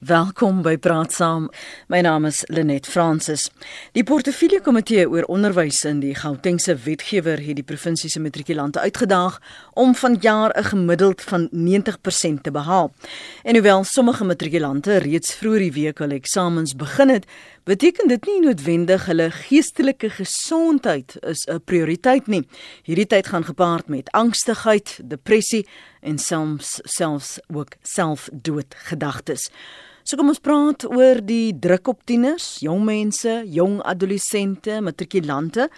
Welkom by Praat Saam. My naam is Lenet Fransis. Die Portefeulje Komitee oor Onderwys in die Gautengse wetgewer het die provinsie se matrikulante uitgedaag om vanjaar 'n gemiddeld van 90% te behaal. En hoewel sommige matrikulante reeds vroeër die week hul eksamens begin het, beteken dit nie noodwendig hulle geestelike gesondheid is 'n prioriteit nie. Hierdie tyd gaan gepaard met angstigheid, depressie en selfs selfs ook selfdoodgedagtes. So kom ons praat oor die druk op tieners, jong mense, jong adolessente, matrikulante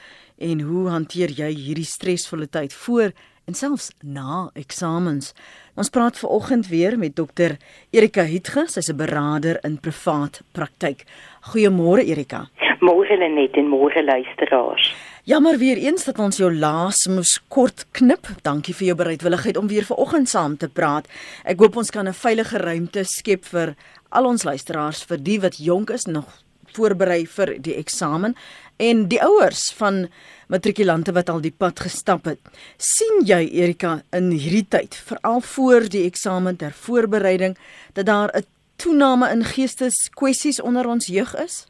en hoe hanteer jy hierdie stresvolle tyd voor en selfs na eksamens. Ons praat ver oggend weer met dokter Erika Hietge, sy's 'n beraader in privaat praktyk. Goeiemôre Erika. Môre Lenet en môre luisteraars. Jammer weer eens dat ons jou laas moes kort knip. Dankie vir jou bereidwilligheid om weer ver oggend saam te praat. Ek hoop ons kan 'n veilige ruimte skep vir al ons luisteraars vir die wat jonk is nog voorberei vir die eksamen en die ouers van matrikulante wat al die pad gestap het. sien jy Erika in hierdie tyd, veral voor die eksamen ter voorbereiding, dat daar 'n toename in geesteskwessies onder ons jeug is?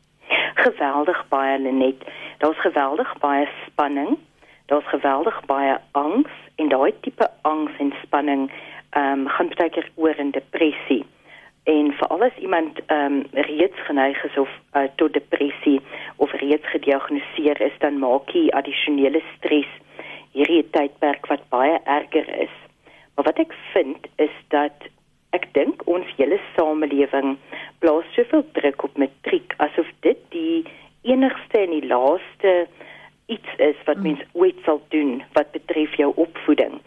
Geweldig baie Lenet. Daar's geweldig baie spanning. Daar's geweldig baie angs en daai tipe angs en spanning ehm um, gaan baie keer oor in depressie en veral as iemand ehm um, reeds geneig is of uh, tot depressie of reeds gediagnoseer is dan maak hy addisionele stres hierdie tydperk wat baie erger is. Maar wat ek vind is dat ek dink ons hele samelewing plaas soveel druk op matriek asof dit die enigste en die laaste iets is wat mm. mens ooit sal doen wat betref jou opvoeding.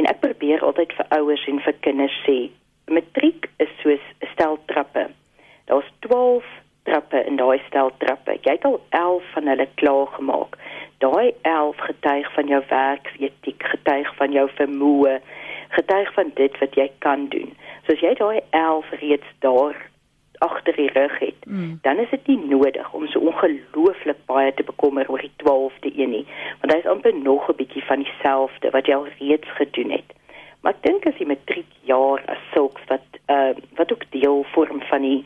En ek probeer altyd vir ouers en vir kinders sê matriek is soos 'n stel trappe. Daar's 12 trappe in daai stel trappe. Jy het al 11 van hulle klaar gemaak. Daai 11 getuig van jou werketiek, getuig van jou vermoë, getuig van dit wat jy kan doen. So as jy daai 11 reeds daar agter die rug het, mm. dan is dit nie nodig om so ongelooflik baie te bekommer oor die 12de een nie, want hy is amper nog 'n bietjie van dieselfde wat jy al reeds gedoen het. Maar ek dink as die matriekjaar as sulks wat uh, wat ook deel vorm van die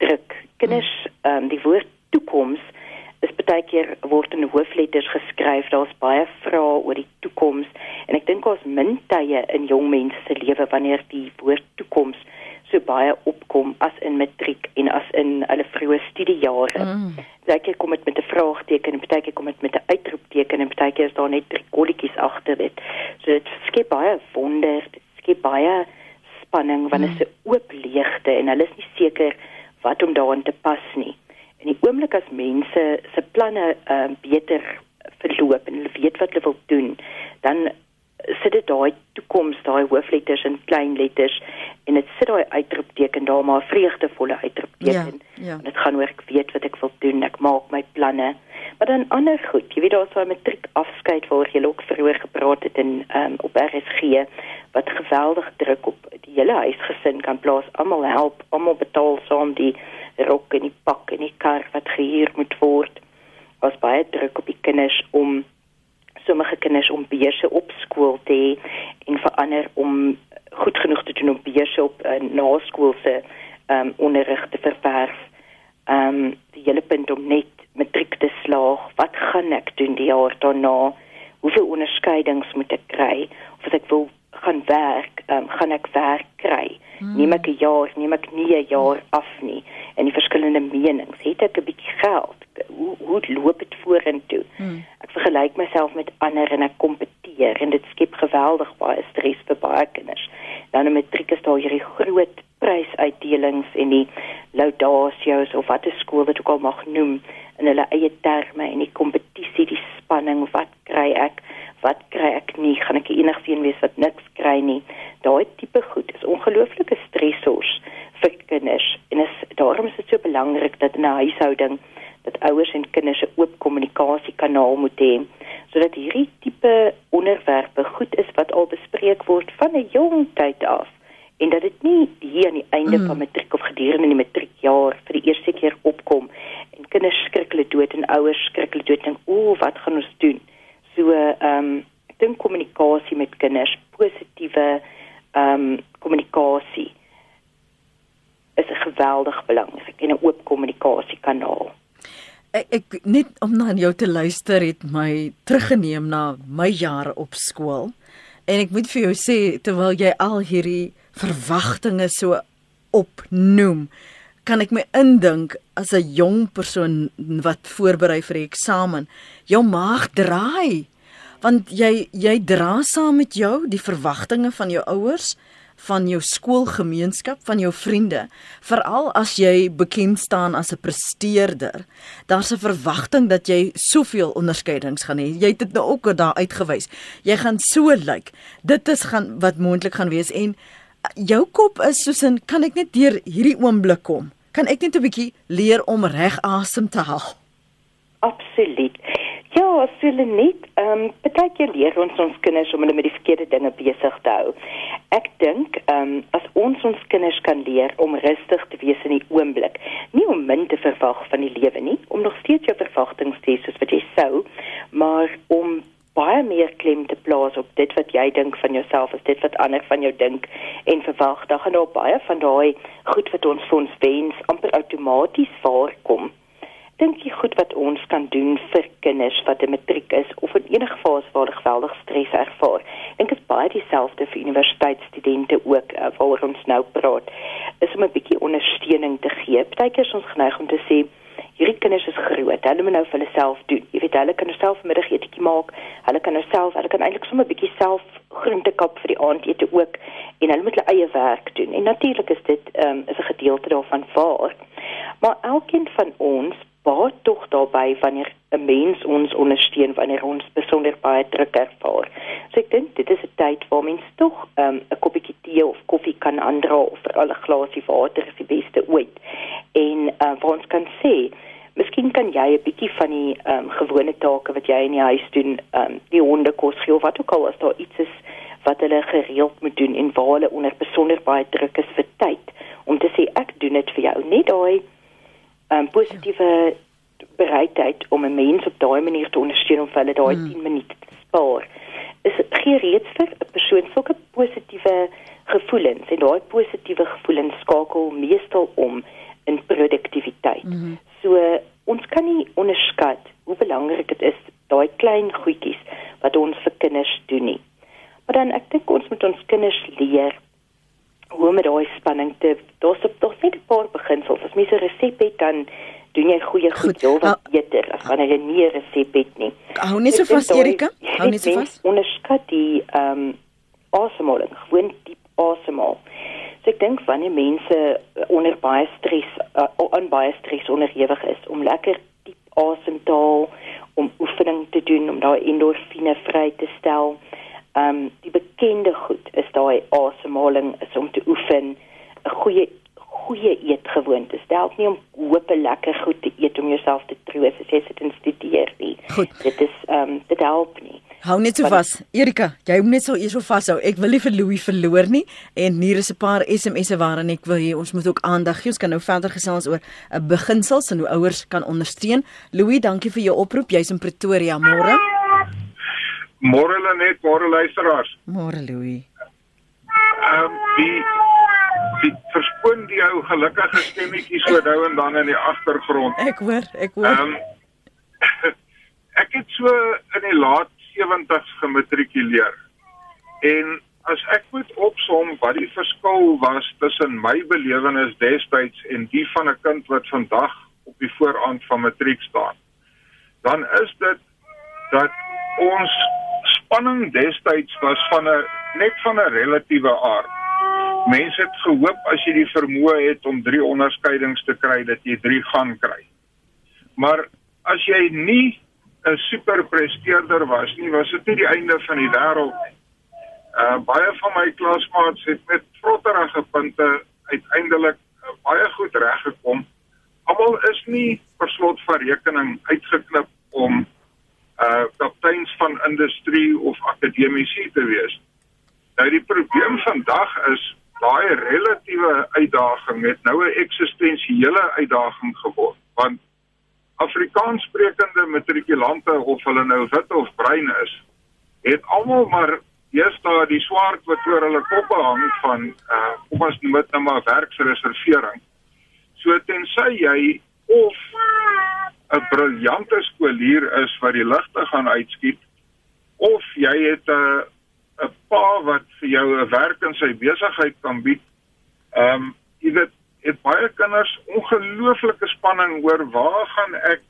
druk. Kinders, ehm um, die woord toekoms is baie keer word in hoofletters geskryf. Daar's baie vrae oor die toekoms en ek dink ons min tye in jong mense se lewe wanneer die woord toekoms so baie opkom as in matriek en as in hulle vroeë studiejare. Mm. Partykeer kom dit met 'n vraagteken en partykeer kom dit met 'n uitroepteken en partykeer is daar net drie kolletjies agter dit. So dit skep baie wonder, dit skep baie spanning wanneer mm. se oop leegte en hulle is nie seker wat om daarin te pas nie. En die oomblik as mense se planne uh, beter verloop en hulle weet wat hulle wil doen, dan sit dit daai toekoms, daai hoofletters in klein letters en dit sit daai uitroepteken daar maar vreugdevolle uitroepteken. Ja, ja. Dit gaan oor ek weet wat ek wil doen, ek maak my planne. Maar dan ander goed, jy weet daar's daai matriek afskeid waar jy ook vroeër gepraat het in um, op RSG wat geweldig druk op die hele huisgesin kan plaas. Almal help, almal betaal saam die rok en die pak en die kar wat gehuur moet word. Was baie druk op die kinders om sommige kinders om beurse op skool te hê en verander om goed genoeg te doen om beurse op uh, naskoolse um, onderrig te verwerf. Ehm um, die hele punt om net matriek te slaag. Wat gaan ek doen die jaar daarna? Hoeveel onderskeidings moet ek kry? Of as ek wil gaan werk, um, gaan ek werk kry? Hmm. Neem ek 'n jaar, neem ek nie 'n jaar af nie? En die verskillende menings. Het ek 'n bietjie geld? Hoe hoe loop dit vorentoe? Hmm vergelyk myself met ander en ek kompeteer en dit skep geweldig baie stres vir baie kinders. Dan in matriek is daar hierdie groot prysuitdelings en die laudasios of wat 'n skool dit ook al mag noem in hulle eie terme en die kompetisie, die spanning, wat kry ek? Wat kry ek nie? Gaan ek die enigste een wees wat niks kry nie? Daai tipe goed is ongelooflike stresors vir kinders en is daarom is dit so belangrik dat in 'n huishouding dat ouers en kinders 'n oop kommunikasiekanaal moet hê sodat hierdie tipe onderwerpe goed is wat al bespreek word van 'n jong tyd af en dat dit nie hier aan die einde mm. van matriek of gedurende die matriekjaar vir die eerste keer opkom en kinders skrik hulle dood en ouers skrik hulle dood en o wat gaan ons doen so ehm um, ek dink kommunikasie met kinders positiewe ehm um, kommunikasie is 'n geweldig belangrik en 'n oop kommunikasiekanaal. Ek, ek net om na jou te luister het my teruggeneem na my jare op skool. En ek moet vir jou sê terwyl jy al hierdie verwagtinge so opnoem, kan ek my indink as 'n jong persoon wat voorberei vir die eksamen, jou maag draai want jy jy dra saam met jou die verwagtinge van jou ouers van jou skoolgemeenskap, van jou vriende, veral as jy bekend staan as 'n presteerder. Daar's 'n verwagting dat jy soveel onderskeidings gaan hê. Jy het dit nou ook daar uitgewys. Jy gaan so lyk. Dit is gaan wat moontlik gaan wees en jou kop is soos in kan ek net deur hierdie oomblik kom? Kan ek net 'n bietjie leer om reg asem te haal? Absoluut. Ja, as hulle net, ehm, um, baie keer leer ons ons kinders om hulle met die verkeerde dinge besig te hou. Ek dink, ehm, um, as ons ons kinders kan leer om rustig te wees in die oomblik, nie om min te verwag van die lewe nie, om nog steeds jou verwagtinge te hê soos wat jy sou, maar om baie meer klem te plaas op dit wat jy dink van jouself as dit wat ander van jou dink en verwag. Daar gaan daar baie van daai goed wat ons vir ons wens amper outomaties voorkom dink jy goed wat ons kan doen vir kinders wat 'n matriek is of in enige fase waar hulle geweldig stres ervaar? Dink dit baie dieselfde vir universiteitsstudente ook uh, waaroor ons nou praat. Is om 'n bietjie ondersteuning te gee. Partykeer is ons geneig om te sê hierdie kinders is groot. Hulle moet nou vir hulle self doen. Jy weet hulle kan self middagetjie maak. Hulle kan nou self, hulle kan eintlik sommer 'n bietjie self groente kap vir die aandete ook en hulle moet hulle eie werk doen. En natuurlik is dit ehm um, is 'n gedeelte daarvan waar. Maar elkeen van ons baat tog daarbey wanneer 'n mens ons ondersteun wanneer ons besonder baie druk ervaar. So ek dink dit is 'n tyd waar mens tog um, 'n um, koppie tee of koffie kan aandra of vir al 'n glasie water is die beste ooit. En uh, vir ons kan sê kan jy 'n bietjie van die um, gewone take wat jy in die huis doen, um, die honde kos gee of wat ook al as daar iets is wat hulle gereeld moet doen en waar hulle onder besonder baie druk is vir tyd om te sê ek doen dit vir jou net daai um, positiewe bereidheid om 'n mens op daai manier te ondersteun om hulle daai hmm. 10 minute te spaar. Is gee reeds vir 'n persoon sulke positiewe gevoelens en daai positiewe gevoelens skakel meestal om in produktiwiteit. Hmm. So ons kan nie onderskat hoe belangrik dit is daai klein goedjies wat ons vir kinders doen nie. Maar dan ek dink ons moet ons kinders leer hoe om met daai spanning te daar's daar's net 'n paar beginsels. As mens 'n resep het dan doen jy goeie goed, goed wat beter as wanneer jy nie 'n resep het nie. Hou net so vas Erika. Hou net so vas. Onderskat die ehm um, asemhaling, gewoon diep asemhaal. So ek dink wanneer mense onder baie stres uh, aan baie stres onderhewig is om lekker diep asem te haal, om oefening te doen om daai endorfine vry te stel Ehm um, die bekende goed is daai asemhaling is om te oefen 'n goeie goeie eetgewoonte. Stel nie om hoop lekker goed te eet om jouself te troos as jy sit en studeer nie. Goed. Dit is ehm um, dit help nie. Hou net so vas. Erika, jy moet net so eers so vashou. Ek wil nie vir Louis verloor nie en hier is 'n paar SMS'e waarin ek wil hê ons moet ook aandag gee. Ons kan nou verder gesels oor 'n beginsels en hoe ouers kan ondersteun. Louis, dankie vir jou oproep. Jy's in Pretoria môre. Môre hulle net, môre luisteraars. Môre Louis. Ehm um, die die verskoon die ou gelukkige stemmetjie so nou en dan in die agtergrond. Ek hoor, ek hoor. Ehm um, ek het so in die laat 70's gematrikuleer. En as ek moet opsom wat die verskil was tussen my belewenis destyds en die van 'n kind wat vandag op die vooraand van matriek staan, dan is dit dat ons spanning destyds was van 'n net van 'n relatiewe aard. Mense het gehoop as jy die vermoë het om 3 onderskeidings te kry dat jy 3 gaan kry. Maar as jy nie 'n superpresteerder was nie, was dit nie die einde van die wêreld nie. Uh baie van my klasmaats het met vrotterige punte uiteindelik uh, baie goed reggekom. Almal is nie per slot van rekening uitgeknip om uh kapteins van industrie of akademici te wees. Nou die probleem vandag is daai relatiewe uitdaging het nou 'n eksistensiële uitdaging geword want Afrikaans sprekende matrikulante of hulle nou wit of bruin is, het almal maar eers daar die swart wat oor hulle koppe hang van uh kom ons noem dit nou maar werksreservering. So tensy jy of 'n briljante skoolier is wat die ligte gaan uitskiet of jy het 'n 'n pa wat vir jou 'n werk in sy besigheid kan bied. Ehm um, jy weet het baie kinders ongelooflike spanning oor waar gaan ek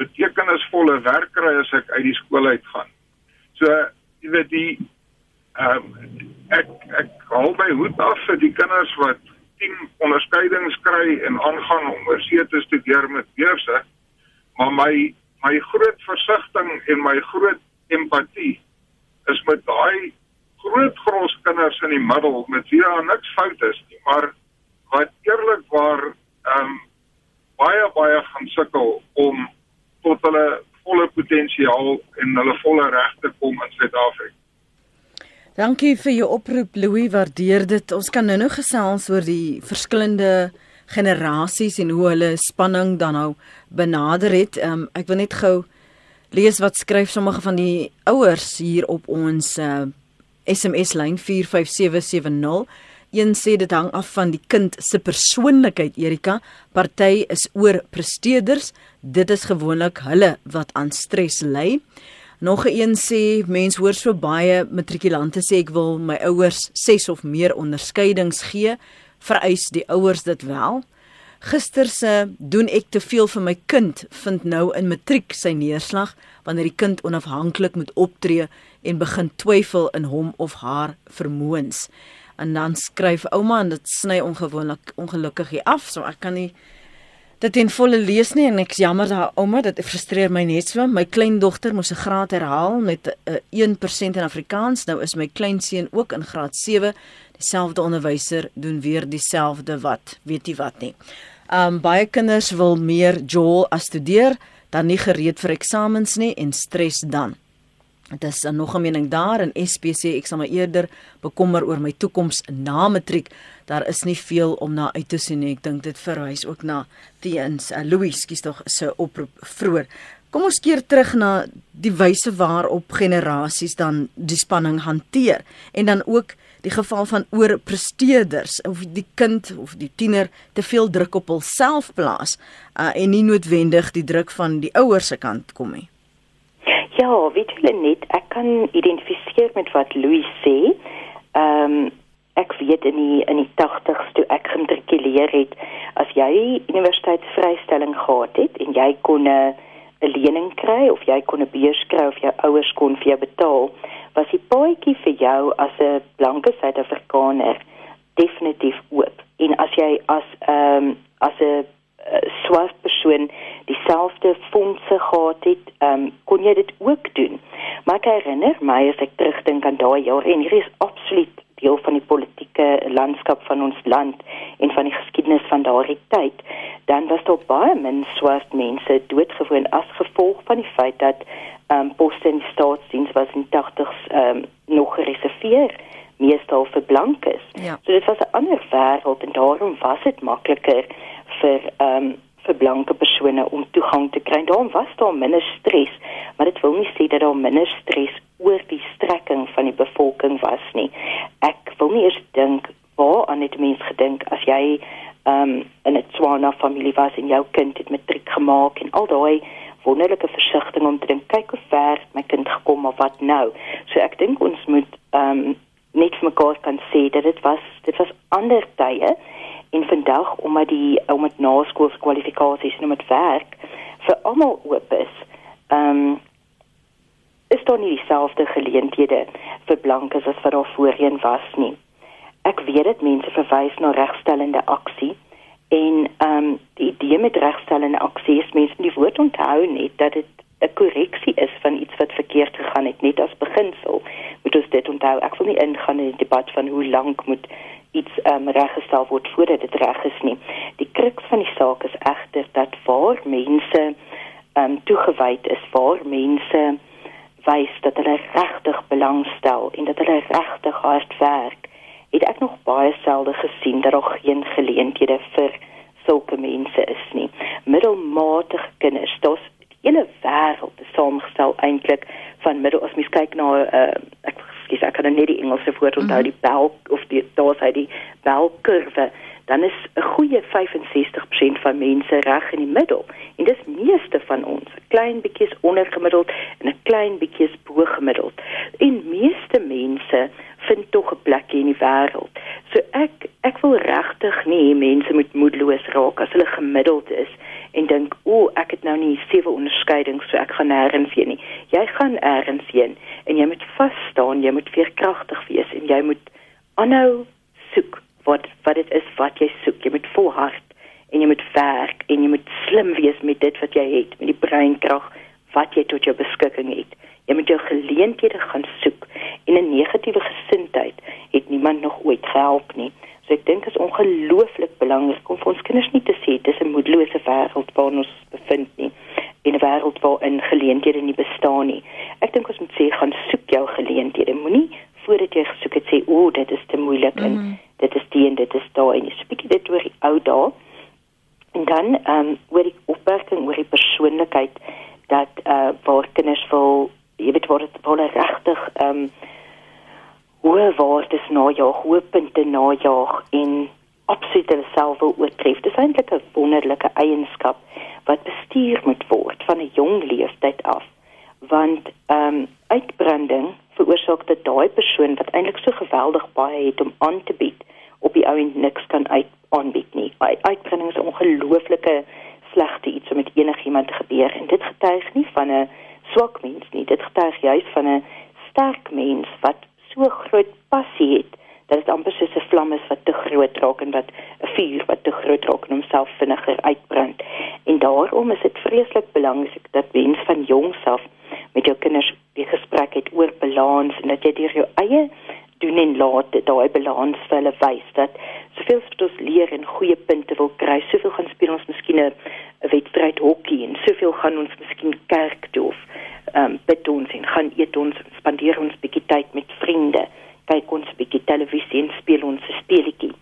betekenisvolle werk kry as ek uit die skool uit gaan. So jy weet die ehm um, ek ek hou my hoed af vir die kinders wat 10 onderskeidings kry en aangaan om oorsee te studeer met beurse. Maar my my groot versigtiging en my groot empatie is met daai groot gros kinders in die middel met wie daar niks fout is nie, maar wat eerlikwaar ehm um, baie baie gaan sukkel om tot hulle volle potensiaal en hulle volle regte kom in Suid-Afrika. Dankie vir jou oproep Louis, waardeer dit. Ons kan nou-nou gesels oor die verskillende generasies en hoe hulle spanning dan nou benader het. Um, ek wil net gou lees wat skryf sommige van die ouers hier op ons uh, SMS lyn 45770. Een sê dit hang af van die kind se persoonlikheid Erika. Party is oor presteerders. Dit is gewoonlik hulle wat aan stres ly. Nog 'n een sê mens hoor so baie matrikulante sê ek wil my ouers 6 of meer onderskeidings gee vereis die ouers dit wel. Gister se doen ek te veel vir my kind vind nou in matriek sy neerslag wanneer die kind onafhanklik moet optree en begin twyfel in hom of haar vermoëns. En dan skryf ouma en dit sny ongewoonlik ongelukkig hier af, so ek kan nie dit in volle lees nie en ek's jammer daar ouma, dit frustreer my net so. My kleindogter moes 'n graad herhaal met 'n uh, 1% in Afrikaans. Nou is my kleinseun ook in graad 7 dieselfde onderwyser doen weer dieselfde wat, weet jy wat nie. Um baie kinders wil meer jol as studeer, dan nie gereed vir eksamens nie en stres dan. Dit is nog 'n mening daar in SPC ek sal my eerder bekommer oor my toekoms na matriek. Daar is nie veel om na uit te sien nie. Ek dink dit verwys ook na teens uh, Louis skies tog se oproep vroeër. Kom ons keer terug na die wyse waarop generasies dan die spanning hanteer en dan ook die geval van oorpresteerders of die kind of die tiener te veel druk op homself plaas uh, en nie noodwendig die druk van die ouers se kant kom nie. Ja, weet jy net, ek kan identifiseer met wat Louis sê. Ehm um, ek weet in die in die 80s toe ek gematrikuleer het, as jy universiteitsvrystelling gehad het en jy kon 'n 'n lening kry of jy kon 'n beurs kry of jou ouers kon vir jou betaal, was die paadjie vir jou as 'n blanke Suid-Afrikaner definitief oop. En as jy as ehm um, as 'n uh, swart persoon dieselfde fondse gehad het, ehm um, kon jy dit ook doen. Maar ek herinner my as ek terugdink aan daai jare en hier is absoluut deel van die politieke landskap van ons land en van die geskiedenis van daardie tyd, dan was daar baie min swart mense doodgewoon as gevolg van die feit dat ehm um, poste in staatsdiens was in 80s ehm um, nog gereserveer meestal vir blankes. Ja. So dit was 'n ander wêreld en daarom was dit makliker vir ehm um, vir blanke persone om toegang te kry. Daarom was daar minder stres, maar dit wil nie sê dat daar minder stres oor die strekking van die bevolking was nie. Ek wil nie eers dink waar aan dit mense gedink as jy ehm um, in 'n Tswana familie was en jou kind het matriek gemaak en al daai wonderlike versigtiging om te dink kyk hoe ver my kind gekom of wat nou. So ek dink ons moet ehm um, net vir mekaar kan sê dat dit was dit was ander tye en vandag omdat die omdat naskoolskwalifikasies en omdat werk vir almal oop is. Ehm um, is daar nie dieselfde geleenthede vir blankes as wat daar voorheen was nie. Ek weet dit mense verwys na regstellende aksie En ehm um, die idee met regstellende aksie is mense die woord onthou net dat dit 'n korreksie is van iets wat verkeerd gegaan het net as beginsel. Moet ons dit onthou. Ek wil nie ingaan in die debat van hoe lank moet iets um, reggestel word voordat dit reg is nie. Die kruks van die saak is egter dat waar mense um, toegewyd is, waar mense wys dat hulle regtig belangstel en dat hulle regtig hard werk het ek nog baie selde gesien dat daar geen geleenthede vir sulke mense is nie. Middelmatige kinders, daar's die hele wêreld is saamgestel eintlik van middel as mens kyk na uh, ek skus ek kan nou net die Engelse woord onthou mm -hmm. die bel of die daar's hy die belkurwe dan is 'n goeie 65% 90% van mense reg in die middel. En dis meeste van ons, 'n klein bietjie is ondergemiddeld en 'n klein bietjie is bo-gemiddeld. En meeste mense vind tog 'n plekjie in die wêreld. So ek ek wil regtig nie mense moet moedeloos raak as hulle gemiddeld is en dink, "O, ek het nou nie sewe onderskeidings, so ek gaan nêrens heen nie." Jy gaan nêrens heen en jy moet vas staan, jy moet veerkragtig wees en jy moet aanhou soek wat wat dit is wat jy soek. Jy moet volhard en jy moet werk en jy moet slim wees met dit wat jy het, met die breinkrag wat jy tot jou beskikking het. Jy moet jou geleenthede gaan soek en 'n negatiewe gesindheid het niemand nog ooit gehelp nie. So ek dink is ongelooflik belangrik om vir ons kinders nie te sê dis 'n moedelose wêreld waarin ons bevind nie in 'n wêreld waarin geleenthede nie bestaan nie. Ek dink ons moet sê gaan soek jou geleenthede. Moenie voordat jy gesoek het sê o, dit is te moeilik mm -hmm. en mhm. dit is die en dit is daai en jy spreek dit oor die ou dae. En dan ehm um, oor die opmerking oor die persoonlikheid dat eh uh, waar kinders wil jy weet word dit word regtig ehm um, hoe word dit najaag, hoe punte najaag en absoluut hulle self wil oortref. Dit is eintlik 'n wonderlike eienskap wat bestuur moet word van 'n jong leeftyd af. Want ehm um, uitbranding veroorsaak dat daai persoon wat eintlik so geweldig baie het om aan te bied op die ou en niks kan uit aanbied nie. Uitbranding is 'n ongelooflike slegte iets om met enigiemand te gebeur en dit getuig nie van 'n swak mens nie. Dit getuig juis van 'n sterk mens wat so groot passie het dat dit amper soos 'n vlam is wat te groot raak en wat 'n vuur wat te groot raak en homself vinniger uitbrand. En daarom is dit vreeslik belangrik dat mens van jongs af met jou kinders die gesprek het oor balans en dat jy deur jou eie doen en laat daai balans vir hulle wys dat soveel wat ons leer en goeie punte wil kry, soveel gaan speel ons miskien 'n wedstryd hokkie en soveel gaan ons miskien kerk toe of ehm um, bid ons en gaan eet ons spandeer ons bietjie tyd kyk ons bietjie televisie en speel ons 'n speletjie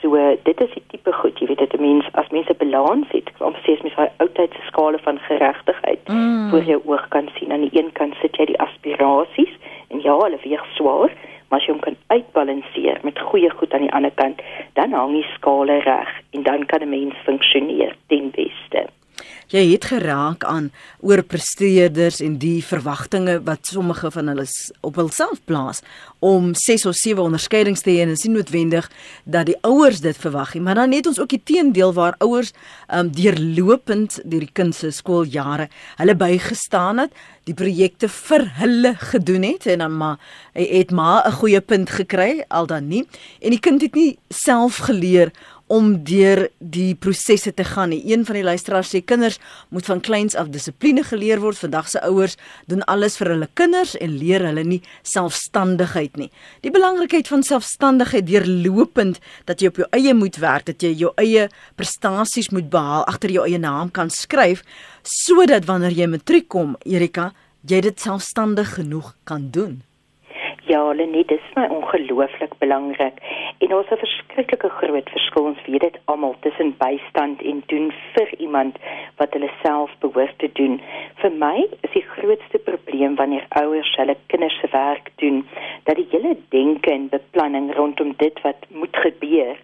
so uh, dit is die tipe goed jy weet dit mense as mense balans het om sê mens daai oudtydse skale van geregtigheid mm. voor jou oog kan sien aan die een kant sit jy die aspirasies en ja hulle weeg swaar maar as jy hom kan uitbalanseer met goeie goed aan die ander kant dan hang die skale reg en dan kan 'n mens funksioneer ten jy het geraak aan oorpresteerders en die verwagtinge wat sommige van hulle op hulself plaas om 6 of 7 onderskeidings te hê en dit is nie noodwendig dat die ouers dit verwag nie maar dan het ons ook die teendeel waar ouers um, deurlopend deur die kind se skooljare hulle bygestaan het die projekte vir hulle gedoen het en dan maar het maar 'n goeie punt gekry al dan nie. En die kind het nie self geleer om deur die prosesse te gaan. Een van die luisteraars sê kinders moet van kleins af dissipline geleer word. Vandag se ouers doen alles vir hulle kinders en leer hulle nie selfstandigheid nie. Die belangrikheid van selfstandigheid deurlopend dat jy op jou eie moet werk, dat jy jou eie prestasies moet behaal, agter jou eie naam kan skryf sodat wanneer jy matriek kom, Erika, jy dit selfstandig genoeg kan doen. Ja, Lenet, dit is my ongelooflik belangrik. En ons het 'n verskriklike groot verskil, ons weet dit almal, tussen bystand en doen vir iemand wat hulle self behoort te doen. Vir my is die grootste probleem wanneer ouers hulle kinders se werk doen, dat die hele denke en beplanning rondom dit wat moet gebeur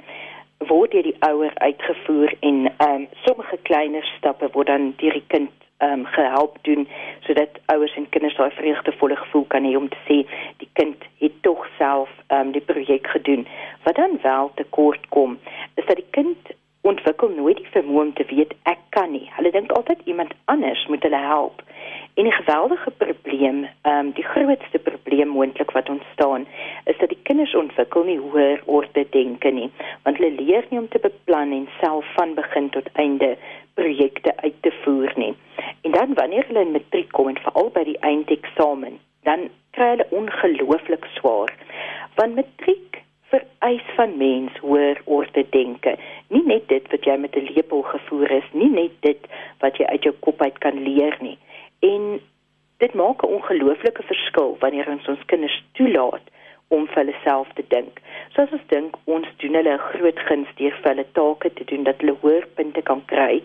word deur die ouer uitgevoer en ehm um, sommige kleiner stappe word dan deur die kind ehm um, gehelp doen sodat ouers en kinders daai vreugdevolle gevoel kan hê om te sê die kind het tog self ehm um, die projek gedoen. Wat dan wel tekort kom, is dat die kind ontwikkel nooit die vermoë om te weet ek kan nie. Hulle dink altyd iemand anders moet hulle help. En 'n geweldige probleem, ehm um, die grootste probleem moontlik wat ontstaan, is dat die kinders ontwikkel nie hoër orde denke nie, want hulle leer nie om te beplan en self van begin tot einde projekte uit te voer nie. Dan wanneer hulle in matriek kom en veral by die eindeksamen, dan kry hulle ongelooflik swaar. Want matriek vereis van mens hoër orde denke. Nie net dit wat jy met 'n lepel gevoer is, nie net dit wat jy uit jou kop uit kan leer nie. En dit maak 'n ongelooflike verskil wanneer ons ons kinders toelaat om vir hulle self te dink. Soos ons dink ons doen hulle 'n groot guns deur vir hulle take te doen dat hulle hoër punte kan kry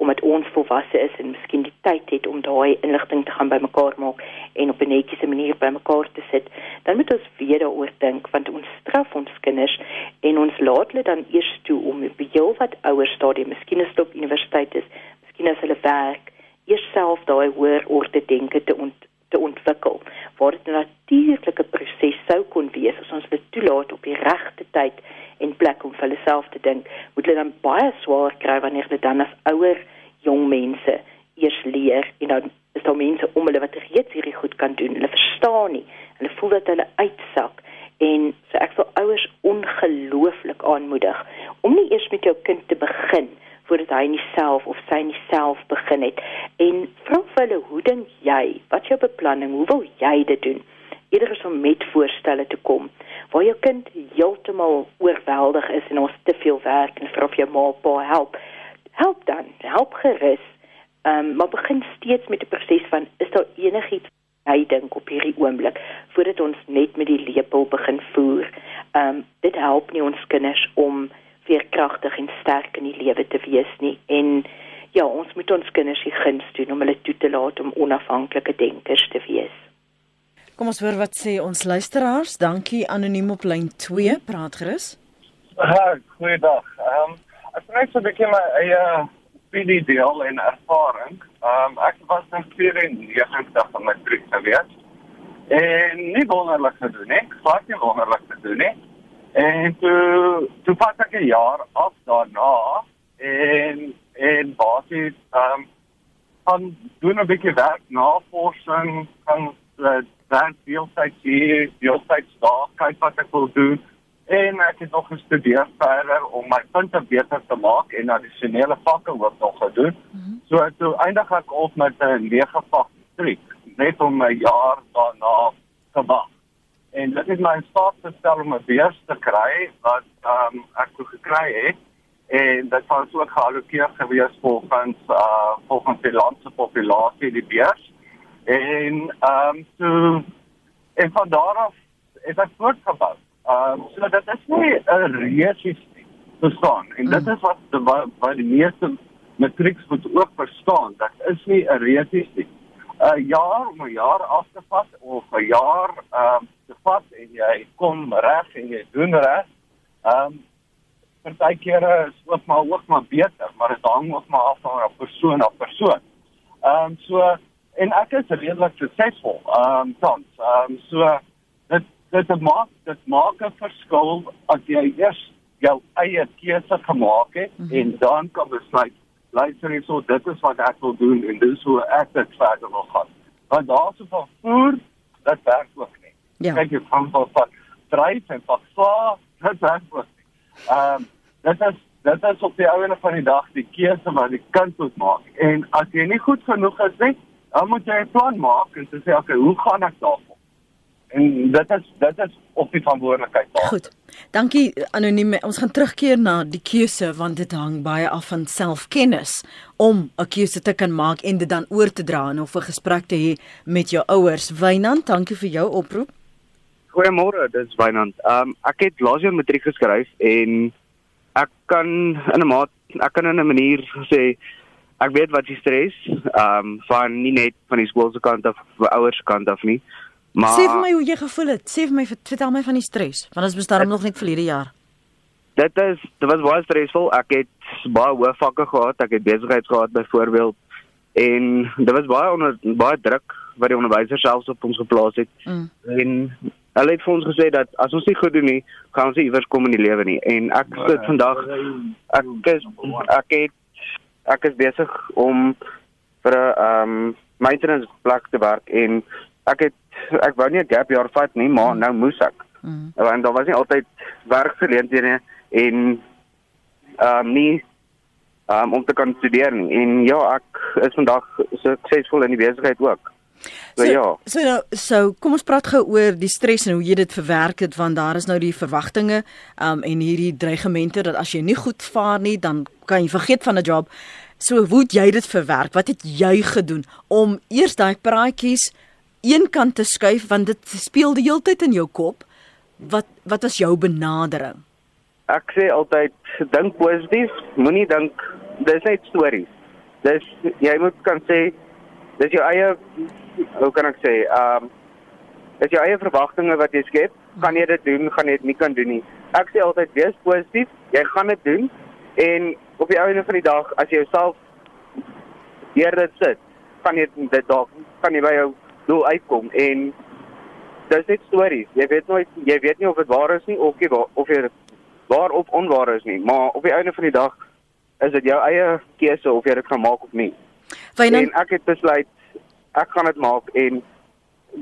omdat ons volwasse is en miskien tyd het om daai inligting te gaan bymekaar maak en op 'n netjiese manier bymekaar te sit, dan moet ons weer daaroor dink want ons straf ons kinders en ons laat hulle dan eers toe om op heel wat ouer stadium, miskien as hulle op universiteit is, miskien as hulle werk, eers self daai hoër orde denke te ont te ontwikkel waar dit 'n natuurlike proses sou kon wees as ons dit toelaat op die regte tyd en plek om vir hulle self te dink moet hulle dan baie swaar kry wanneer hulle dan as ouer jong mense eers leer en dan is daar mense om hulle wat reeds hierdie goed kan doen hulle verstaan nie hulle voel dat hulle uitsak en so ek wil ouers ongelooflik aanmoedig om nie eers met jou kind te begin voordat hy nie self of sy nie self begin het. En vra vir hulle, hoe dink jy? Wat jou beplanning? Hoe wil jy dit doen? Eerder as om met voorstelle te kom waar jou kind heeltemal oorweldig is en ons te veel werk en vra of jou ma pa help. Help dan, help gerus. Ehm um, maar begin steeds met 'n proses van is daar enigiets hy dink op hierdie oomblik voordat ons net met die lepel begin voer. Ehm um, dit help nie ons kinders om veerkragtig en sterk in die lewe te wees nie en ja, ons moet ons kinders die guns doen om hulle toe te laat om onafhanklike denkers te wees. Kom ons hoor wat sê ons luisteraars. Dankie anoniem op lyn 2, praat gerus. Ha, goeiedag. Ehm um, ek het net so 'n bietjie my eie opinie deel en ervaring. Ehm um, ek was in 94 van my matriek gewees. En nie wonderlik gedoen nie. Glad nie wonderlik gedoen nie. En toe toe pas ek 'n jaar af daarna en en basies ehm um, aan doen 'n bietjie werk navorsing kan dan deeltyd hier deeltyd daar kyk wat ek wil doen en ek het nog gestudeer verder om my punte beter te maak en addisionele vakke ook nog gedoen. Mm -hmm. So toe eindig ek op met 'n 9 vak matriek net om 'n jaar daarna te wag en dit het my in staat gestel om 'n beurs te kry wat um, ek toe gekry het en dit was ook geallokeer gewees volgens uh volgens die land se populasie die beurs en ehm um, so en van daar af het ek voortgebou. Ehm um, so dit is nie 'n reëse bestaan en dit is wat wat, wat die meeste matrieks moet ook verstaan dat is nie 'n reëse 'n jaar om 'n jaar af te vat of 'n jaar ehm um, te vat en jy kom reg en jy doen reg. Ehm um, partykeer is ook maar ook maar beter, maar dit hang ook maar af van persoon op persoon. Ehm um, so en ek is redelik suksesvol. Ehm um, tans. Ehm um, so dit dit maak dit maak 'n verskil as jy eers jou eie keuse gemaak het mm -hmm. en dan kan besluit luister hierso dit is wat ek wil doen en dis hoe ek dit verder wil gaan. Want daar's so van voer dat werk ook nie. Ja. Kyk jy van van van dryf en van sla, dit werk ook nie. Ehm um, dit is dit is op die ouene van die dag die keuse wat die kind moet maak. En as jy nie goed genoeg is nie, dan moet jy 'n plan maak en sê okay, hoe gaan ek daarvoor? En dit is dit is op die verantwoordelikheid daar. Goed. Dankie anoniem. Ons gaan terugkeer na die keuse want dit hang baie af van selfkennis om 'n keuse te kan maak en dit dan oor te dra en of 'n gesprek te hê met jou ouers. Wynand, dankie vir jou oproep. Goeiemôre, dis Wynand. Um ek het laas jaar matriek geskryf en ek kan in 'n maat ek kan in 'n manier sê ek weet wat jy stres um van nie net van die skool se kant af of ouers se kant af nie. Maar Sê vir my hoe jy gevoel het. Sê vir my vertel my van die stres, want ons bestaan nog net verlede jaar. Dit is dit was baie stresvol. Ek het baie hoë vakke gehad. Ek het besigheid gehad byvoorbeeld en dit was baie onder baie druk wat die onderwysers selfs op ons geplaas het. Mm. En hulle het vir ons gesê dat as ons nie goed doen nie, gaan ons nie iewers kom in die lewe nie. En ek sit vandag ek is ek het ek is besig om vir 'n ehm um, maintenance plek te werk en ek het ek wou nie 'n gap jaar vat nie, maar nou moes ek. Mm. Want daar was nie altyd werkgeleenthede en ehm um, nie um, om te kan studeer nie. En ja, ek is vandag suksesvol in die besigheid ook. So, so ja. So nou, so kom ons praat gou oor die stres en hoe jy dit verwerk het want daar is nou die verwagtinge um, en hierdie dreigemente dat as jy nie goed vaar nie, dan kan jy vergeet van 'n job. So hoe het jy dit verwerk? Wat het jy gedoen om eers daai praatjies een kant te skuif want dit speel die hele tyd in jou kop. Wat wat was jou benadering? Ek sê altyd dink positief, moenie dink dis net stories. dis jy moet kan sê dis jou eie hoe kan ek sê, ehm um, dis jou eie verwagtinge wat jy skep. Kan jy dit doen, gaan jy dit nie kan doen nie. Ek sê altyd wees positief. Jy gaan dit doen en op die einde van die dag as jy jouself deur dit sit, kan jy dit dalk kan jy by jou doel uitkom en dis net stories. Jy weet nooit jy weet nie of dit waar is nie of jy of jy waar of onwaar is nie, maar op die einde van die dag is dit jou eie keuse of jy dit gaan maak of nie. Wynand, En ek het besluit ek gaan dit maak en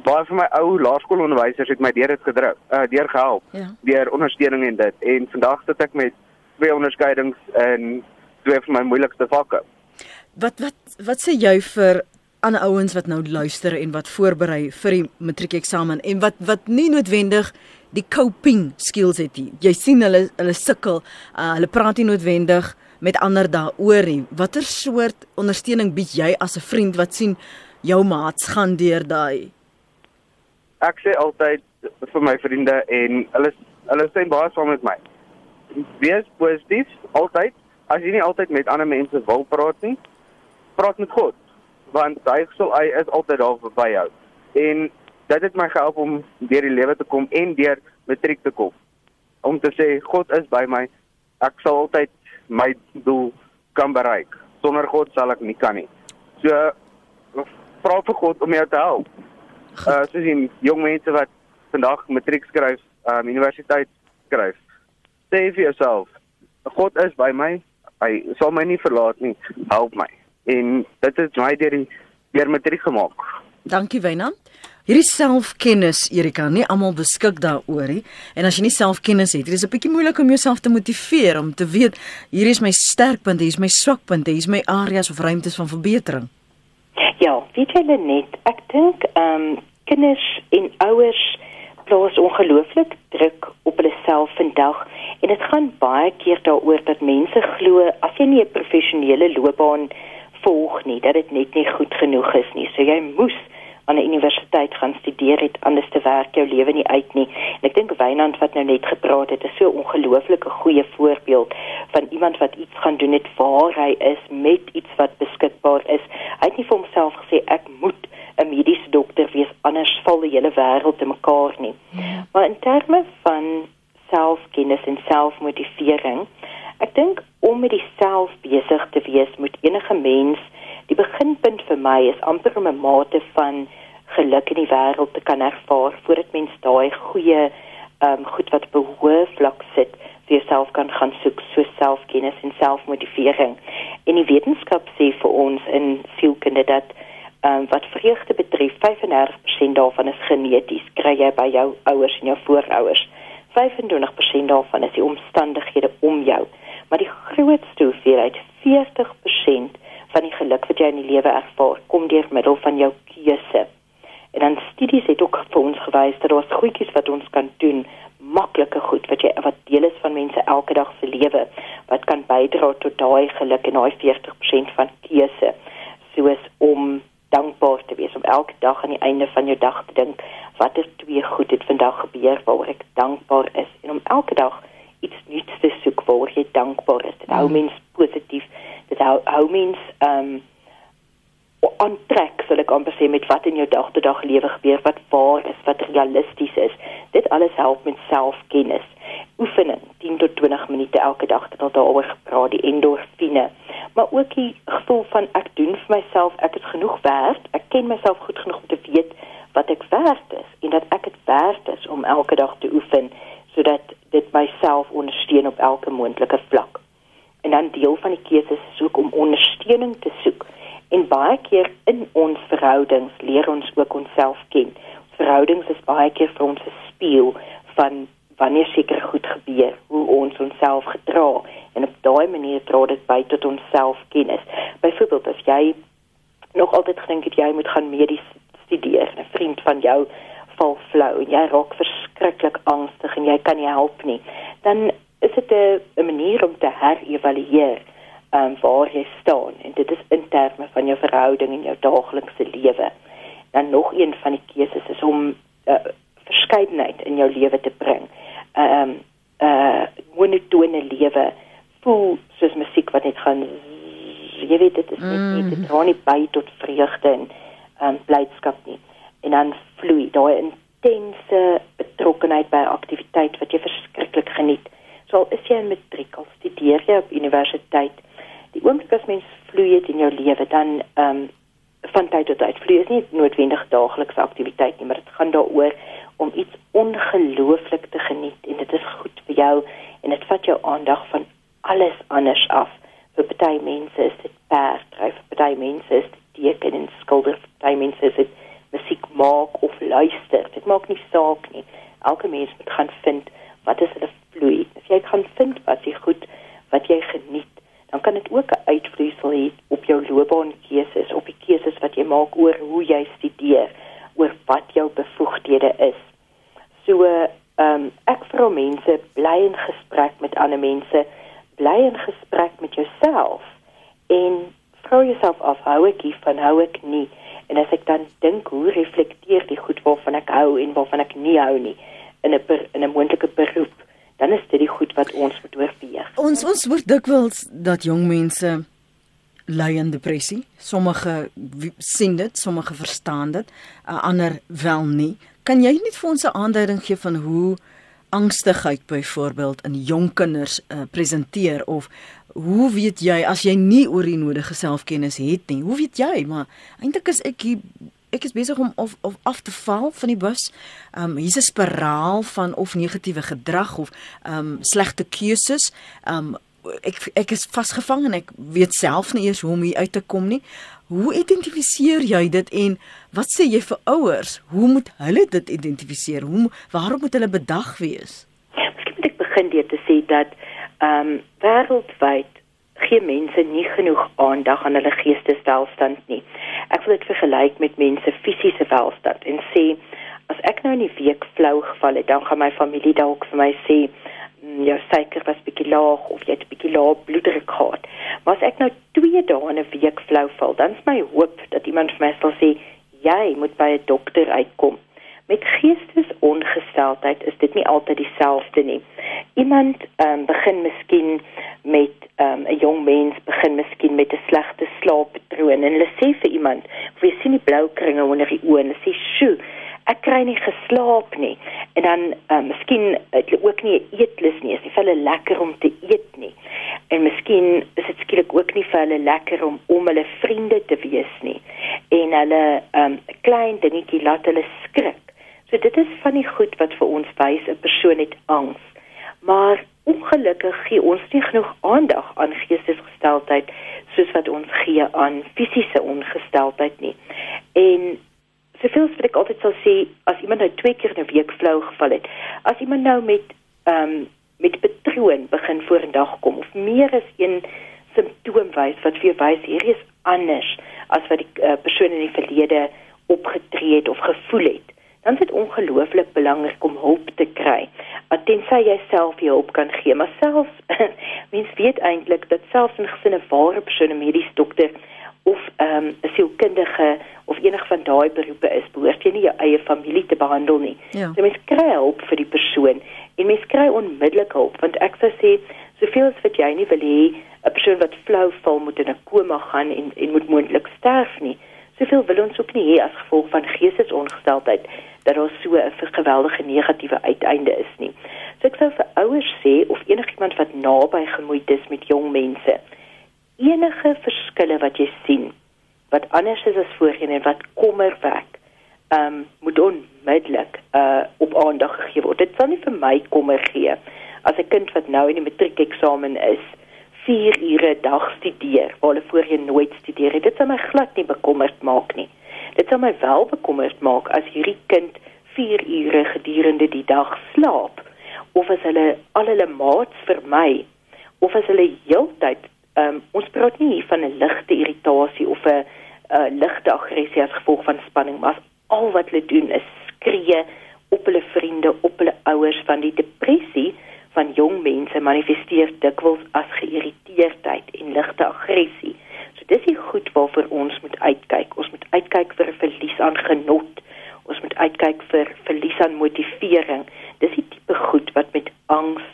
baie van my ou laerskoolonderwysers het my deur dit gedruk, uh, deur gehelp, Ja. deur ondersteuning en dit. En vandag sit ek met twee onderskeidings in twee van my moeilikste vakke. wat wat wat sê jy vir ander ouens wat nou luister en wat voorberei vir die matriekeksamen en wat wat nie noodwendig die coping skills het nie. Jy sien hulle hulle sukkel, uh, hulle praat nie noodwendig met ander daaroor nie. Watter soort ondersteuning bied jy as 'n vriend wat sien jou maats gaan deur daai Ek sê altyd vir my vriende en hulle hulle sê baie saam met my. Wees positief altyd. As jy nie altyd met ander mense wil praat nie, praat met God, want sal hy is altyd daar vir by jou. En dit het my gehelp om deur die lewe te kom en deur matriek te kom. Om te sê God is by my. Ek sal altyd my doel kan bereik. Sonder God sal ek nie kan nie. So vra vir God om jou te help. Uh soos die jong mense wat vandag matriek skryf, um universiteit skryf. Sê vir jouself, God is by my. Hy sal my nie verlaat nie. Help my. En dit het my deur die deur matriek gemaak. Dankie Wynand. Hierdie selfkennis Erika, nie almal beskik daaroor nie. En as jy nie selfkennis het, dis 'n bietjie moeilik om jouself te motiveer om te weet hier is my sterkpunte, hier is my swakpunte, hier is my areas of ruimtes van verbetering. Ja, weet julle net, ek dink ehm um, kinders en ouers plaas ongelooflik druk op hulle self vandag en dit gaan baie keer daaroor dat mense glo as jy nie 'n professionele loopbaan volg nie, dat dit net nie goed genoeg is nie. So jy moes aan 'n universiteit gaan studeer het anders te werk jou lewe nie uit nie. En ek dink Wynand wat nou net gepraat het, is so 'n ongelooflike goeie voorbeeld van iemand wat iets gaan doen het waar hy is met iets wat beskikbaar is. Hy het nie vir homself gesê ek moet 'n mediese dokter wees anders val die hele wêreld te mekaar nie. Maar in terme van selfkennis en selfmotivering, ek dink om met jouself besig te wees moet enige mens die beginpunt vir my is amper om 'n mate van geluk in die wêreld te kan ervaar voordat mens daai goeie ehm um, goed wat behoor vlak sit vir jouself kan gaan soek so selfkennis en selfmotivering. En die wetenskap sê vir ons in sielkunde dat ehm um, wat vreugde betref 35% daarvan is geneties, kry jy by jou ouers en jou voorouers. 25% daarvan is die omstandighede om jou. Maar die grootste hoeveelheid, 40% van die geluk wat jy in die lewe ervaar, kom deur middel van jou keuse. En dan studies het ook vir ons gewys dat daar goedjies wat ons kan doen, maklike goed wat jy wat deel is van mense elke dag se lewe wat kan bydra tot daai geluk en daai 40% van keuse. Soos om dankbaar te wees om elke dag aan die einde van jou dag te dink watter twee goed het vandag gebeur waaroor ek dankbaar is en om elke dag iets nuuts te soek waaroor jy dankbaar is. Dit hou mens positief. Dit hou hou mens ehm um, aantrek sal ek amper sê met wat in jou dagtotdag lewe gebeur wat waar is wat realisties is dit alles help met selfkennis oefening 10 tot 20 minute elke dag dit al daaroor gepraat die endorfine maar ook die gevoel van ek doen vir myself ek is genoeg werd ek ken myself goed genoeg om te weet wat ek werd is en dat ek dit werd is om elke dag te oefen sodat dit myself ondersteun op elke moontlike vlak en dan deel van die keuses is ook om ondersteuning te soek En baie keer in ons verhoudings leer ons ook onsself ken. Verhoudings is baie keer vir ons 'n spieël van wanneer seker goed gebeur, hoe ons onsself gedra en op daai manier dra dit by tot ons selfkennis. Byvoorbeeld as jy nog altyd gedink het jy moet gaan medies studeer, 'n vriend van jou val flou en jy raak verskriklik angstig en jy kan nie help nie, dan is dit 'n manier om te herevalueer um, waar jy staan en dit is in terme van jou verhouding en jou daaglikse lewe. Dan nog een van die keuses is om 'n uh, verskeidenheid in jou lewe te bring. Ehm um, 'n uh, monotone lewe voel soos musiek wat net gaan Jy weet dit is net mm. nie dit dra nie by tot vreugde en um, blydskap nie. En dan vloei daai intense betrokkenheid by 'n aktiwiteit wat jy verskriklik geniet. So al is jy in matriek, al studeer jy op universiteit, die oomblik as mens vloei in jou lewe, dan ehm um, van tyd tot tyd vloei is nie noodwendig daaglikse aktiwiteit nie, maar dit gaan daaroor om iets ongelooflik te geniet en dit is goed vir jou en dit vat jou aandag van alles anders af. Vir party mense is dit perdryf, vir party mense is dit teken en skilder, vir party mense is dit maak of luister. Dit maak nie saak nie. Elke mens moet gaan vind wat is hulle vloei. As jy kan vind wat jy goed, wat jy geniet, dan kan dit ook 'n uitvloeisel hê op jou loopbaankeuses, op die keuses wat jy maak oor hoe jy studeer, oor wat jou bevoegdhede is. So, ehm um, ek vra mense bly in gesprek met ander mense, bly in gesprek met jouself en vra jouself af hou ek hiervan, hou ek nie. En as ek dan dink hoe reflekteer die goed waarvan ek hou en waarvan ek nie hou nie in 'n in 'n moontlike beroep, dan is dit die goed wat ons moet oorweeg. Ons ons hoor dikwels dat jong mense ly in depressie. Sommige sien dit, sommige verstaan dit, uh, ander wel nie. Kan jy net vir ons 'n aanduiding gee van hoe angstigheid byvoorbeeld in jong kinders uh, presenteer of hoe weet jy as jy nie oor die nodige selfkennis het nie? Hoe weet jy? Maar eintlik is ek hier ek is besig om of of af te val van die bus. Ehm um, hier's 'n spiraal van of negatiewe gedrag of ehm um, slegte keuses. Ehm um, ek ek is vasgevang en ek weet self nie eers hoe om hier uit te kom nie. Hoe identifiseer jy dit en wat sê jy vir ouers? Hoe moet hulle dit identifiseer? Hoe waarom moet hulle bedag wees? Miskien moet ek begin deur te sê dat ehm um, wêreldwyd gee mense nie genoeg aandag aan hulle geesteswelstand nie. Ek wil dit vergelyk met mense fisiese welstand en sê as ek nou in die week flou geval het, dan gaan my familie dalk vir my sê mm, jou suiker was bietjie laag of jy het bietjie lae bloeddruk gehad. Maar as ek nou 2 dae in 'n week flou val, dan is my hoop dat iemand vir my sal sê jy moet by 'n dokter uitkom. Met geestesongesteldheid is dit nie altyd dieselfde nie. Iemand um, begin miskien met ehm, 'n um, jong mens begin miskien met 'n slegte slaappatroon en hulle sê vir iemand, "Of jy sien die blou kringe onder die oë," en hulle sê, "Sjoe, ek kry nie geslaap nie." En dan um, miskien het hulle ook nie 'n eetlus nie, is nie vir hulle lekker om te eet nie. En miskien is dit skielik ook nie vir hulle lekker om om hulle vriende te wees nie. En hulle um, klein dingetjie laat hulle skrik. So dit is van die goed wat vir ons wys 'n persoon het angs. Maar ongelukkig gee ons nie genoeg aandag aan geestesgesteldheid soos wat ons gee aan fisiese ongesteldheid nie. En soveel as ek altyd sal sê as iemand nou twee keer 'n week flou geval het, as iemand nou met ehm um, met patroon begin vorendag kom of meer as een simptoom wys wat vir jou wys hier is anders as wat die uh, persoon in die verlede opgetree het of gevoel het dan is dit ongelooflik belangrik om hulp te kry. Tensy jy self jy hulp kan gee, maar selfs mens weet eintlik dat selfs in gesinne waar 'n persoon 'n mediese dokter of ehm, 'n um, sielkundige of enig van daai beroepe is, behoort jy nie jou eie familie te behandel nie. Ja. So mens kry hulp vir die persoon en mens kry onmiddellik hulp want ek sou sê soveel as wat jy nie wil hê 'n persoon wat flou val moet in 'n koma gaan en en moet moontlik sterf nie. Soveel wil ons ook nie hê as gevolg van geestesongesteldheid dat daar so 'n geweldige negatiewe uiteinde is nie. So ek sou vir ouers sê of enigiemand wat naby gemoeid is met jong mense, enige verskille wat jy sien wat anders is as voorheen en wat kommer wek, ehm um, moet onmiddellik uh op aandag gegee word. Dit sal nie vir my kommer gee as 'n kind wat nou in die matriekeksamen is 4 ure 'n dag studeer waar hulle voorheen nooit studeer het. Dit sal my glad nie bekommerd maak nie. Dit sal my wel bekommerd maak as hierdie kind 4 ure gedurende die dag slaap of as hulle al hulle maats vermy of as hulle heeltyd um, ons praat nie van 'n ligte irritasie of 'n uh, ligte aggressie as gevolg van spanning, maar al wat hulle doen is skree op hulle vriende, op hulle ouers van die depressie van jong mense manifesteer dikwels as geïrriteerdheid en ligte aggressie. So dis die goed waarvoor ons moet uitkyk. Ons moet uitkyk vir 'n verlies aan genot. Ons moet uitkyk vir verlies aan motivering. Dis die tipe goed wat met angs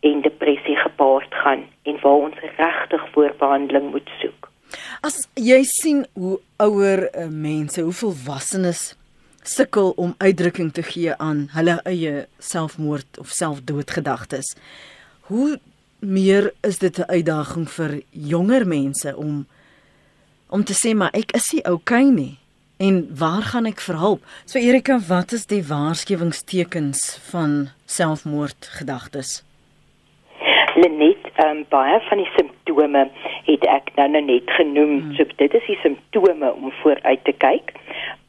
en depressie gepaard gaan en waar ons regtig voorbehandeling moet soek. As jy sien hoe ouer uh, mense, hoe volwassenes sukkel om uitdrukking te gee aan hulle eie selfmoord of selfdoodgedagtes. Hoe meer is dit 'n uitdaging vir jonger mense om om te sê maar ek is nie okay nie en waar gaan ek vir hulp? So Erika, wat is die waarskuwingstekens van selfmoordgedagtes? Lenet, um, baie van die simptome het ek nou, nou net genoem. Hmm. So dit is die simptome om vooruit te kyk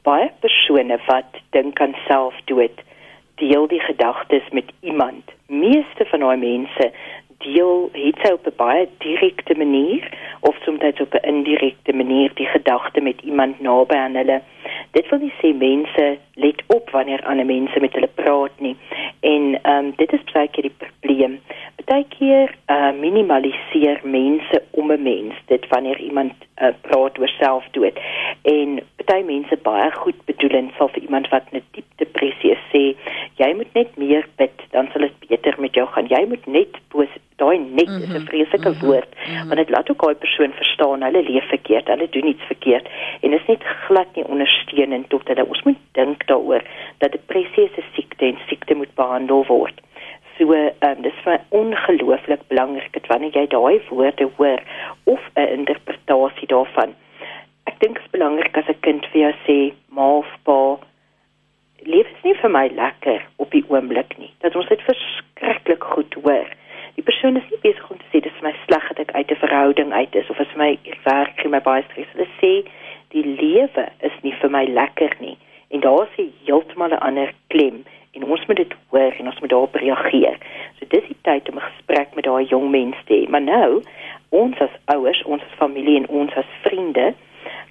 baie persone wat dink aan selfdood deel die gedagtes met iemand. Meeste van daai mense deel het sy op 'n baie direkte manier of soms op 'n indirekte manier die gedagte met iemand naby aan hulle. Dit wil nie sê mense let op wanneer ander mense met hulle praat nie. En ehm um, dit is baie keer die probleem. Partykeer uh, minimaliseer mense om 'n mens dit wanneer iemand uh, praat oor selfdood. En party mense baie goed bedoelend sal vir iemand wat 'n diep depressie is sê, jy moet net meer bid, dan sal dit beter met jou gaan. Jy moet net daai net mm -hmm. is 'n mhm. vreeslike mm -hmm. woord mm -hmm. want dit laat ook daai persoon verstaan hulle leef verkeerd, hulle doen iets verkeerd en is net glad nie ondersteunend tot hulle ons moet dink daaroor dat depressie 'n siekte en siekte moet behandel word. So um, dis vir ongelooflik belangrik dat wanneer jy daai woorde hoor of 'n interpretasie daarvan. Ek dink dit is belangrik as 'n kind vir jou sê, "Ma of pa, leef is nie vir my lekker op die oomblik nie." Dat ons dit verskriklik goed hoor die persoon is nie besig om te sê dis vir my sleg dat ek uit 'n verhouding uit is of as my werk gee my baie stres. Hulle sê die lewe is nie vir my lekker nie. En daar is heeltemal 'n ander klem en ons moet dit hoor en ons moet daarop reageer. So dis die tyd om 'n gesprek met daai jong mens te hê. Maar nou, ons as ouers, ons as familie en ons as vriende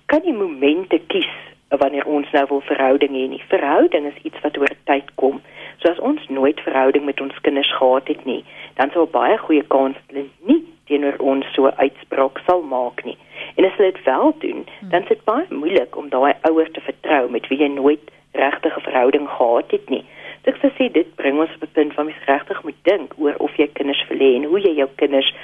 kan die momente kies wanneer ons nou wil verhouding hê nie. Verhouding is iets wat oor tyd kom. So as ons nooit verhouding met ons kinders gehad het nie, dan sou baie goeie kans hulle nie teenoor ons so uitspraak sal maak nie. En as hulle dit wel doen, dan is dit baie moeilik om daai ouers te vertrou met wie jy nooit regtig 'n verhouding gehad het nie. Ek sê dit bring ons op 'n punt waar mens regtig moet dink oor of jy kinders wil hê en hoe jy jou kinders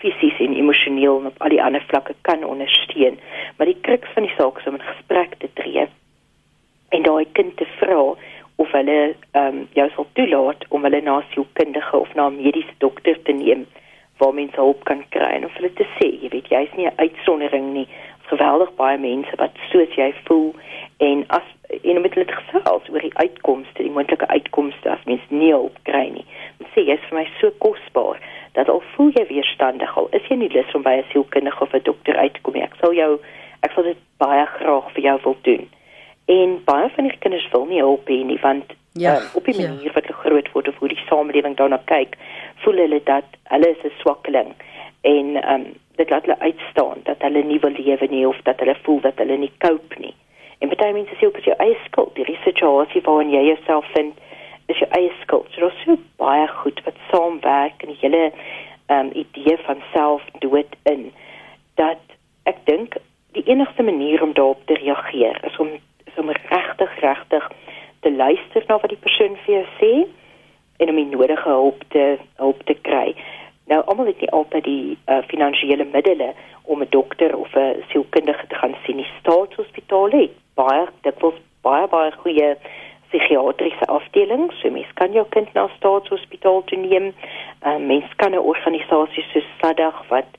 fisies en emosioneel en op al die ander vlakke kan ondersteun. Maar die kruks van die saak is om 'n gesprek te tree en daai kind te vra of hulle ehm um, jou sal toelaat om hulle na sielkundige of na 'n mediese dokter te neem waar mense hulp kan kry en of hulle te sê, jy weet, jy's nie 'n uitsondering nie. Geweldig baie mense wat soos jy voel en as en met hulle gesels oor die uitkomste, die moontlike uitkomste as mens nie hulp kry nie. Ek sê jy's vir my so kosbaar dat al voel jy weerstandig al is jy nie lus om by 'n sielkundige of 'n dokter uit te kom nie. Ek sal jou ek sal dit baie graag vir jou wil doen. En baie van die kinders wil nie hulp hê nie want ja, um, op die ja. manier ja. wat hulle groot word of hoe die samelewing daarna kyk, voel hulle dat hulle is 'n swakkeling en ehm um, dit laat hulle uitstaan dat hulle nie wil lewe nie of dat hulle voel dat hulle nie cope nie. En baie mense sê as jy eie skuld, die situasie waarin jy jouself vind, is jou eie skuld. So daar's so baie goed wat saamwerk in die hele ehm um, idee van selfdood in dat ek dink die enigste manier om daarop te reageer is om is om regtig regtig te luister na wat die persoon vir jou sê en om die nodige hulp te hulp te kry. Nou almal het nie altyd die uh, finansiële middele om 'n dokter of 'n sielkundige te gaan sien. Die staatshospitale het baie dikwels baie baie goeie psigiatriese afdelings. So mens kan jou kind na staatshospitaal toe neem. Uh, mens kan 'n organisasie soos SADAG wat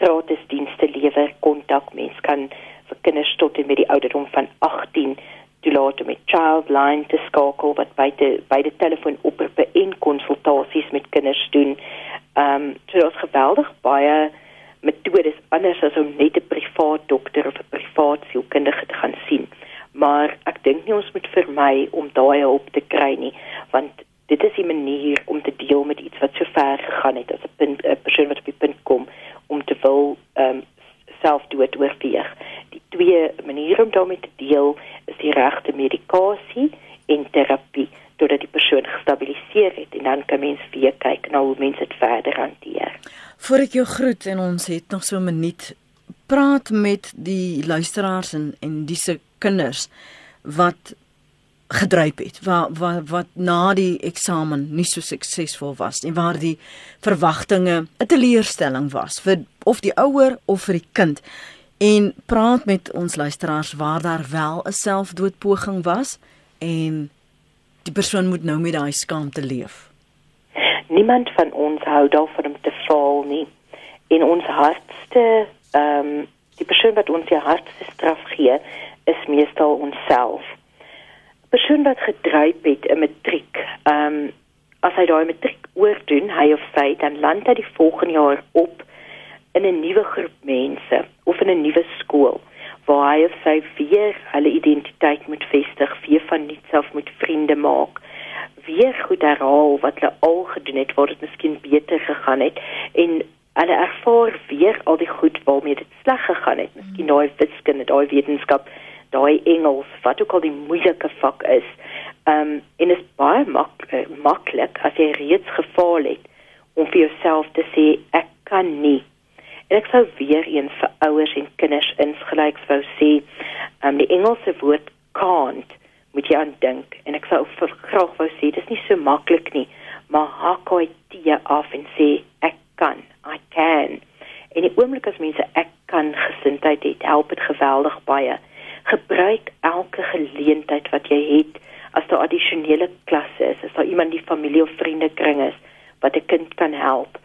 gratis dienste lewer kontak. Mens kan vir kinders tot en met die ouderdom van 18 toelaat om met Childline te skakel wat beide beide telefoonoproepe en konsultasies met kinders doen. Ehm um, so daar's geweldig baie metodes anders as om net 'n privaat dokter of 'n privaat sielkundige te gaan sien. Maar ek dink nie ons moet vermy om daai hulp te kry nie, want dit is 'n manier om te deel met iets wat so ver gegaan het as 'n 'n persoon wat op die punt kom om te wil ehm um, selfdood oorweeg. Die twee maniere om daarmee te deel is die regte medikasie en terapie totdat die persoon gestabiliseer het en dan kan mens weer kyk na hoe mens dit verder hanteer. Voor ek jou groet en ons het nog so 'n minuut praat met die luisteraars en en dise kinders wat gedryp het wat wat wat na die eksamen nie so suksesvol was en waar die verwagtinge 'n teleurstelling was vir of die ouer of vir die kind. en praat met ons luisteraars waar daar wel 'n selfdoodpoging was en die persoon moet nou met daai skaamte leef. Niemand van ons hou daarvan om te faal nie. In ons hardste ehm um, die persoon wat ons die hardste straf gee, is meestal onsself. 'n Persoon wat gedryf het in matriek, ehm um, as hy daai matriek oordoen, hy of sy, dan land hy die volgende jaar op in 'n nuwe groep mense of in 'n nuwe skool waar hy of sy weer hulle identiteit moet vestig, weer van nuuts af moet vriende maak, weer goed herhaal wat hulle al gedoen het waar dit miskien beter gegaan het en hulle ervaar weer al die goed waarmee dit sleg gegaan het, miskien daai wiskunde, daai wetenskap, daai Engels, wat ook al die moeilike vak is. Ehm um, en is baie mak uh, maklik as jy reeds gefaal het om vir jouself te sê ek kan nie. En ek sou weer eens vir ouers en kinders insgelyks wou sê, um, die Engelse woord can't moet jy aan dink en ek sou graag wou sê dis nie so maklik nie, maar hak hy dit af en sê ek kan, I can. En die oomblik as mense ek kan gesindheid het, help dit geweldig baie. Gebruik elke geleentheid wat jy het as daar addisionele klasse is, as daar iemand die familie of vriende kring is wat 'n kind kan help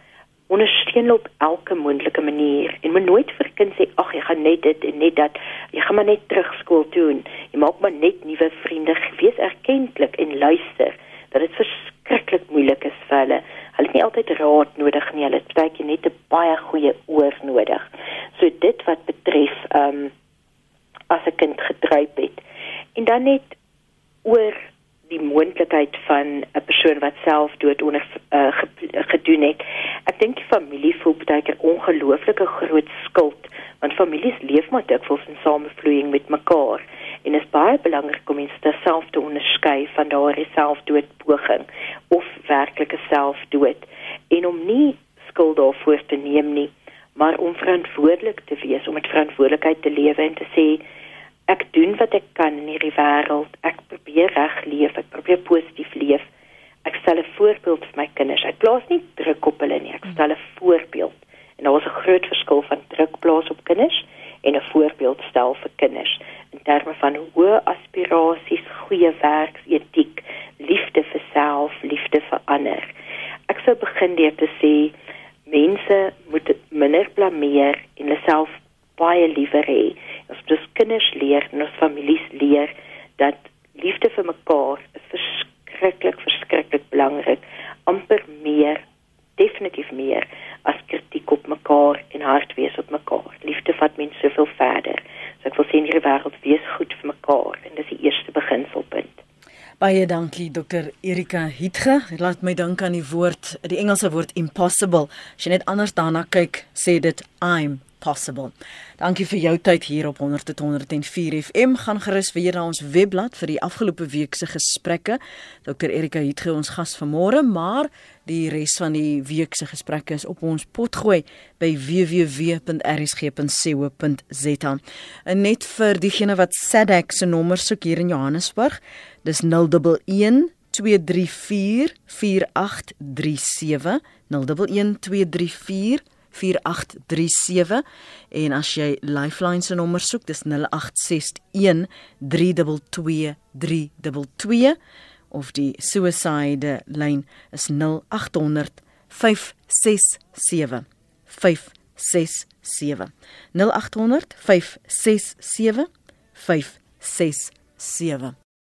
ondersteun op elke moontlike manier en moet nooit vir kind sê ag jy gaan net dit en net dat. Jy gaan maar net terug skool toe en jy maak maar net nuwe vriende. Wees erkentlik en luister dat dit verskriklik moeilik is vir hulle. Hulle het nie altyd raad nodig nie. Hulle het baie net 'n baie goeie oor nodig. So dit wat betref ehm um, as 'n kind gedryf het. En dan net oor die moontlikheid van 'n persoon wat selfdood onder uh, gedoen het. Ek dink die familie voel baie keer ongelooflike groot skuld want families leef maar dikwels in samevloeiing met mekaar en is baie belangrik om mense self te onderskei van daardie selfdoodpoging of werklike selfdood en om nie skuld daarvoor te neem nie maar om verantwoordelik te wees om met verantwoordelikheid te lewe en te sê ek doen wat ek kan in hierdie wêreld. Ek probeer reg leef, ek probeer positief leef. Ek stel 'n voorbeeld vir my kinders. Ek plaas nie druk op hulle nie. Ek stel 'n voorbeeld. En daar is 'n groot verskil van druk plaas op kinders en 'n voorbeeld stel vir kinders in terme van hoë aspirasies, goeie werksetiek, liefde vir self, liefde vir ander. Ek sou begin deur te sê mense moet minder blameer en hulle self baie liewer hê. Ons moet kinders leer en ons families leer dat liefde vir mekaar is verskriklik verskriklik belangrik, amper meer definitief meer as kritiek op mekaar en hard wees op mekaar. Liefde vat mense soveel verder. So ek wil sê in hierdie wêreld wees goed vir mekaar en dis die eerste beginselpunt. Baie dankie Dr Erika Hietge. Dit laat my dink aan die woord, die Engelse woord impossible. As jy net anders daarna kyk, sê dit I'm possible. Dankie vir jou tyd hier op 100.104 FM. Gaan gerus weer na ons webblad vir die afgelope week se gesprekke. Dr Erika het ge ons gas vanmôre, maar die res van die week se gesprekke is op ons potgooi by www.rsg.co.za. En net vir diegene wat SADC se nommer soek hier in Johannesburg, dis 011 234 4837 011 234 4837 en as jy Lifeline se nommer soek dis 0861 322 322 of die suicide lyn is 0800 567 567 0800 567 567